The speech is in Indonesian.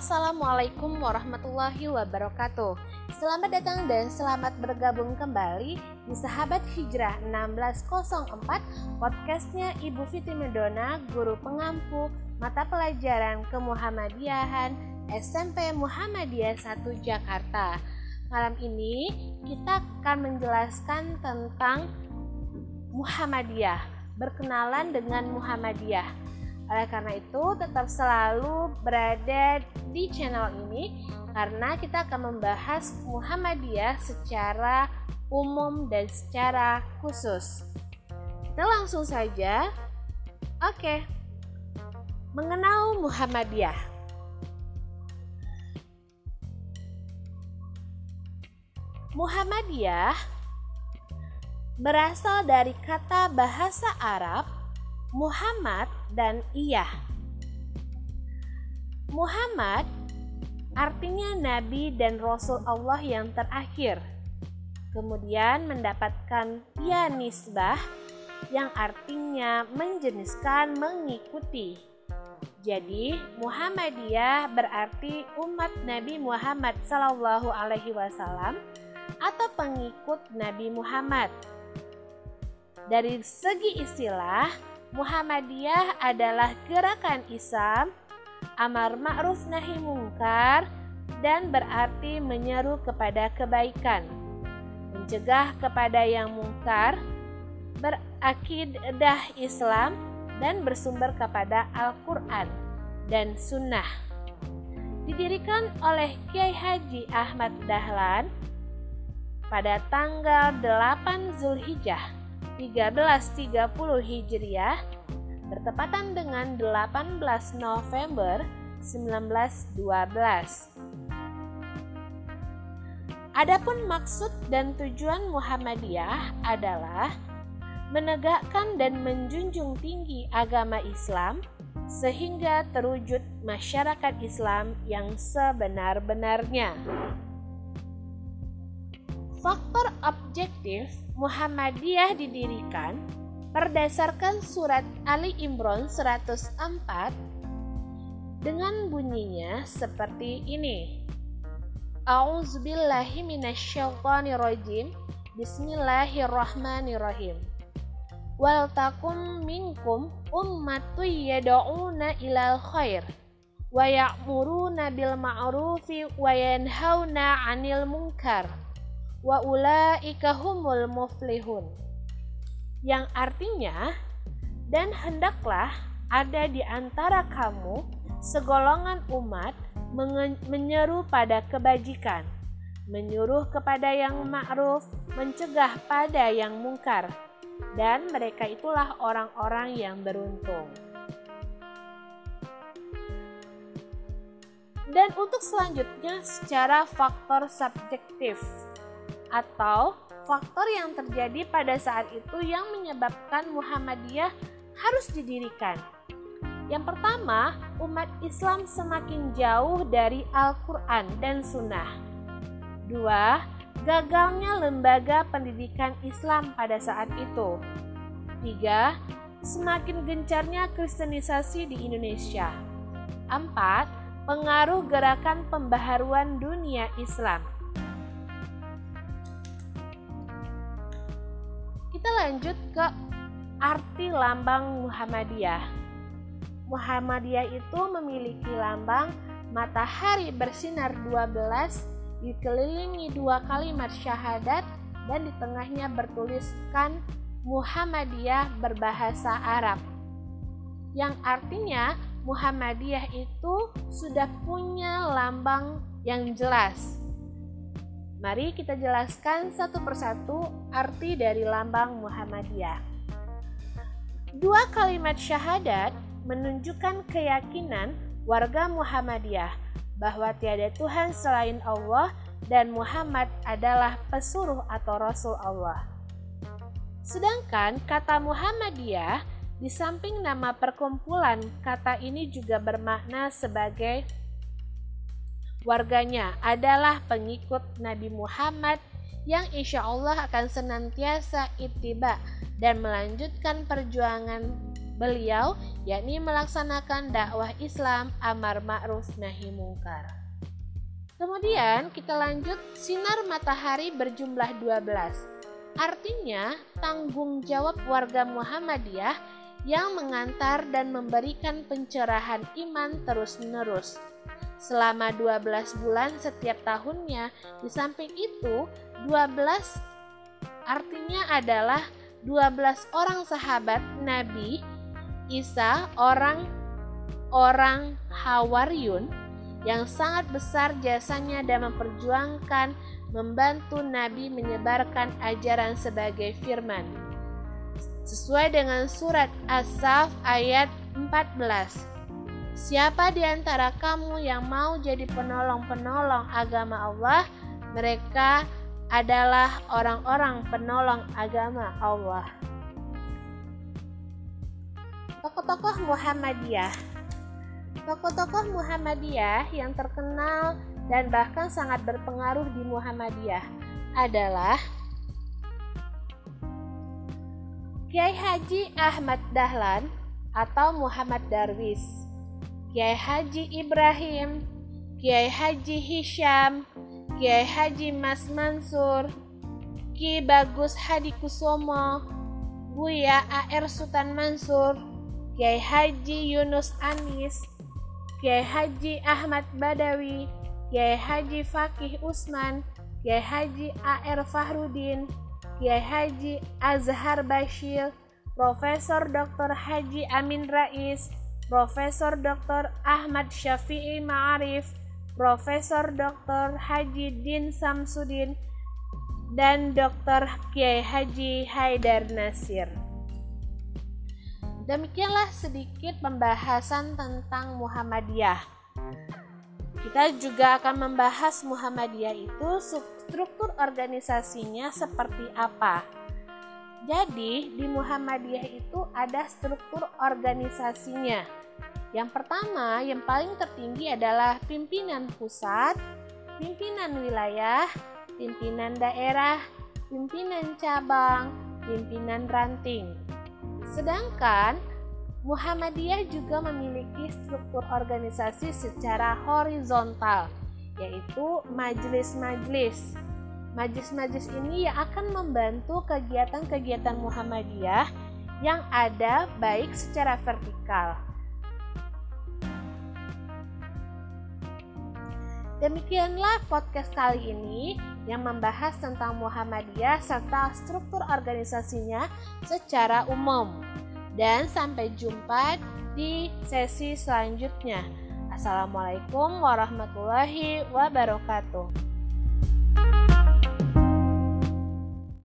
Assalamualaikum warahmatullahi wabarakatuh. Selamat datang dan selamat bergabung kembali di Sahabat Hijrah 1604 podcastnya Ibu Fiti Medona, guru pengampu mata pelajaran kemuhammadiyahan SMP Muhammadiyah 1 Jakarta. Malam ini kita akan menjelaskan tentang Muhammadiyah, berkenalan dengan Muhammadiyah. Oleh karena itu, tetap selalu berada di channel ini karena kita akan membahas Muhammadiyah secara umum dan secara khusus. Kita langsung saja. Oke. Mengenal Muhammadiyah. Muhammadiyah berasal dari kata bahasa Arab Muhammad dan Iyah. Muhammad artinya nabi dan rasul Allah yang terakhir. Kemudian mendapatkan ya nisbah yang artinya menjeniskan mengikuti. Jadi Muhammadiyah berarti umat Nabi Muhammad Sallallahu Alaihi Wasallam atau pengikut Nabi Muhammad. Dari segi istilah, Muhammadiyah adalah gerakan Islam amar ma'ruf nahi mungkar dan berarti menyeru kepada kebaikan, mencegah kepada yang mungkar, berakidah Islam dan bersumber kepada Al-Quran dan Sunnah. Didirikan oleh Kiai Haji Ahmad Dahlan pada tanggal 8 Zulhijjah 1330 Hijriah bertepatan dengan 18 November 1912. Adapun maksud dan tujuan Muhammadiyah adalah menegakkan dan menjunjung tinggi agama Islam sehingga terwujud masyarakat Islam yang sebenar-benarnya. Faktor objektif Muhammadiyah didirikan berdasarkan surat Ali Imran 104 dengan bunyinya seperti ini. A'udzubillahi minasyaitonirrajim. Bismillahirrahmanirrahim. Wal takum minkum ummatu yad'una ilal khair wa ya'muruna bil ma'rufi wa yanhauna 'anil munkar wa ulaika humul muflihun. Yang artinya dan hendaklah ada di antara kamu segolongan umat menyeru pada kebajikan menyuruh kepada yang ma'ruf mencegah pada yang mungkar dan mereka itulah orang-orang yang beruntung. Dan untuk selanjutnya secara faktor subjektif atau faktor yang terjadi pada saat itu yang menyebabkan Muhammadiyah harus didirikan. Yang pertama, umat Islam semakin jauh dari Al-Quran dan Sunnah. Dua, gagalnya lembaga pendidikan Islam pada saat itu. Tiga, semakin gencarnya kristenisasi di Indonesia. Empat, pengaruh gerakan pembaharuan dunia Islam. Kita lanjut ke arti lambang Muhammadiyah. Muhammadiyah itu memiliki lambang matahari bersinar 12 dikelilingi dua kalimat syahadat dan di tengahnya bertuliskan Muhammadiyah berbahasa Arab. Yang artinya Muhammadiyah itu sudah punya lambang yang jelas Mari kita jelaskan satu persatu arti dari lambang Muhammadiyah. Dua kalimat syahadat menunjukkan keyakinan warga Muhammadiyah bahwa tiada Tuhan selain Allah dan Muhammad adalah pesuruh atau rasul Allah. Sedangkan kata Muhammadiyah di samping nama perkumpulan, kata ini juga bermakna sebagai warganya adalah pengikut Nabi Muhammad yang insya Allah akan senantiasa ittiba dan melanjutkan perjuangan beliau yakni melaksanakan dakwah Islam amar ma'ruf nahi mungkar. Kemudian kita lanjut sinar matahari berjumlah 12. Artinya tanggung jawab warga Muhammadiyah yang mengantar dan memberikan pencerahan iman terus-menerus selama 12 bulan setiap tahunnya. Di samping itu, 12 artinya adalah 12 orang sahabat Nabi Isa orang orang Hawaryun yang sangat besar jasanya dan memperjuangkan membantu Nabi menyebarkan ajaran sebagai firman. Sesuai dengan surat As-Saf ayat 14. Siapa di antara kamu yang mau jadi penolong-penolong agama Allah, mereka adalah orang-orang penolong agama Allah. Tokoh-tokoh Muhammadiyah. Tokoh-tokoh Muhammadiyah yang terkenal dan bahkan sangat berpengaruh di Muhammadiyah adalah Kiai Haji Ahmad Dahlan atau Muhammad Darwis Kiai Haji Ibrahim, Kiai Haji Hisham, Kiai Haji Mas Mansur, Ki Bagus Hadi Kusomo, Buya AR Sultan Mansur, Kiai Haji Yunus Anis, Kiai Haji Ahmad Badawi, Kiai Haji Fakih Usman, Kiai Haji AR Fahrudin, Kiai Haji Azhar Bashir, Profesor Dr. Haji Amin Rais, Profesor Dr. Ahmad Syafi'i Ma'arif, Profesor Dr. Haji Din Samsudin, dan Dr. Kiai Haji Haidar Nasir. Demikianlah sedikit pembahasan tentang Muhammadiyah. Kita juga akan membahas Muhammadiyah itu struktur organisasinya seperti apa. Jadi, di Muhammadiyah itu ada struktur organisasinya. Yang pertama, yang paling tertinggi adalah pimpinan pusat, pimpinan wilayah, pimpinan daerah, pimpinan cabang, pimpinan ranting. Sedangkan Muhammadiyah juga memiliki struktur organisasi secara horizontal, yaitu majelis-majelis Majlis-majlis ini yang akan membantu kegiatan-kegiatan Muhammadiyah yang ada baik secara vertikal. Demikianlah podcast kali ini yang membahas tentang Muhammadiyah serta struktur organisasinya secara umum. Dan sampai jumpa di sesi selanjutnya. Assalamualaikum warahmatullahi wabarakatuh.